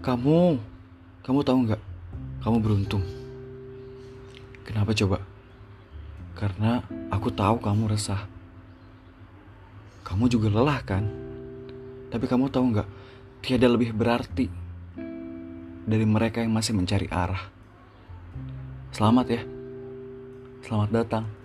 Kamu, kamu tahu nggak? Kamu beruntung. Kenapa coba? Karena aku tahu kamu resah. Kamu juga lelah kan? Tapi kamu tahu nggak? Tiada lebih berarti dari mereka yang masih mencari arah. Selamat ya. Selamat datang.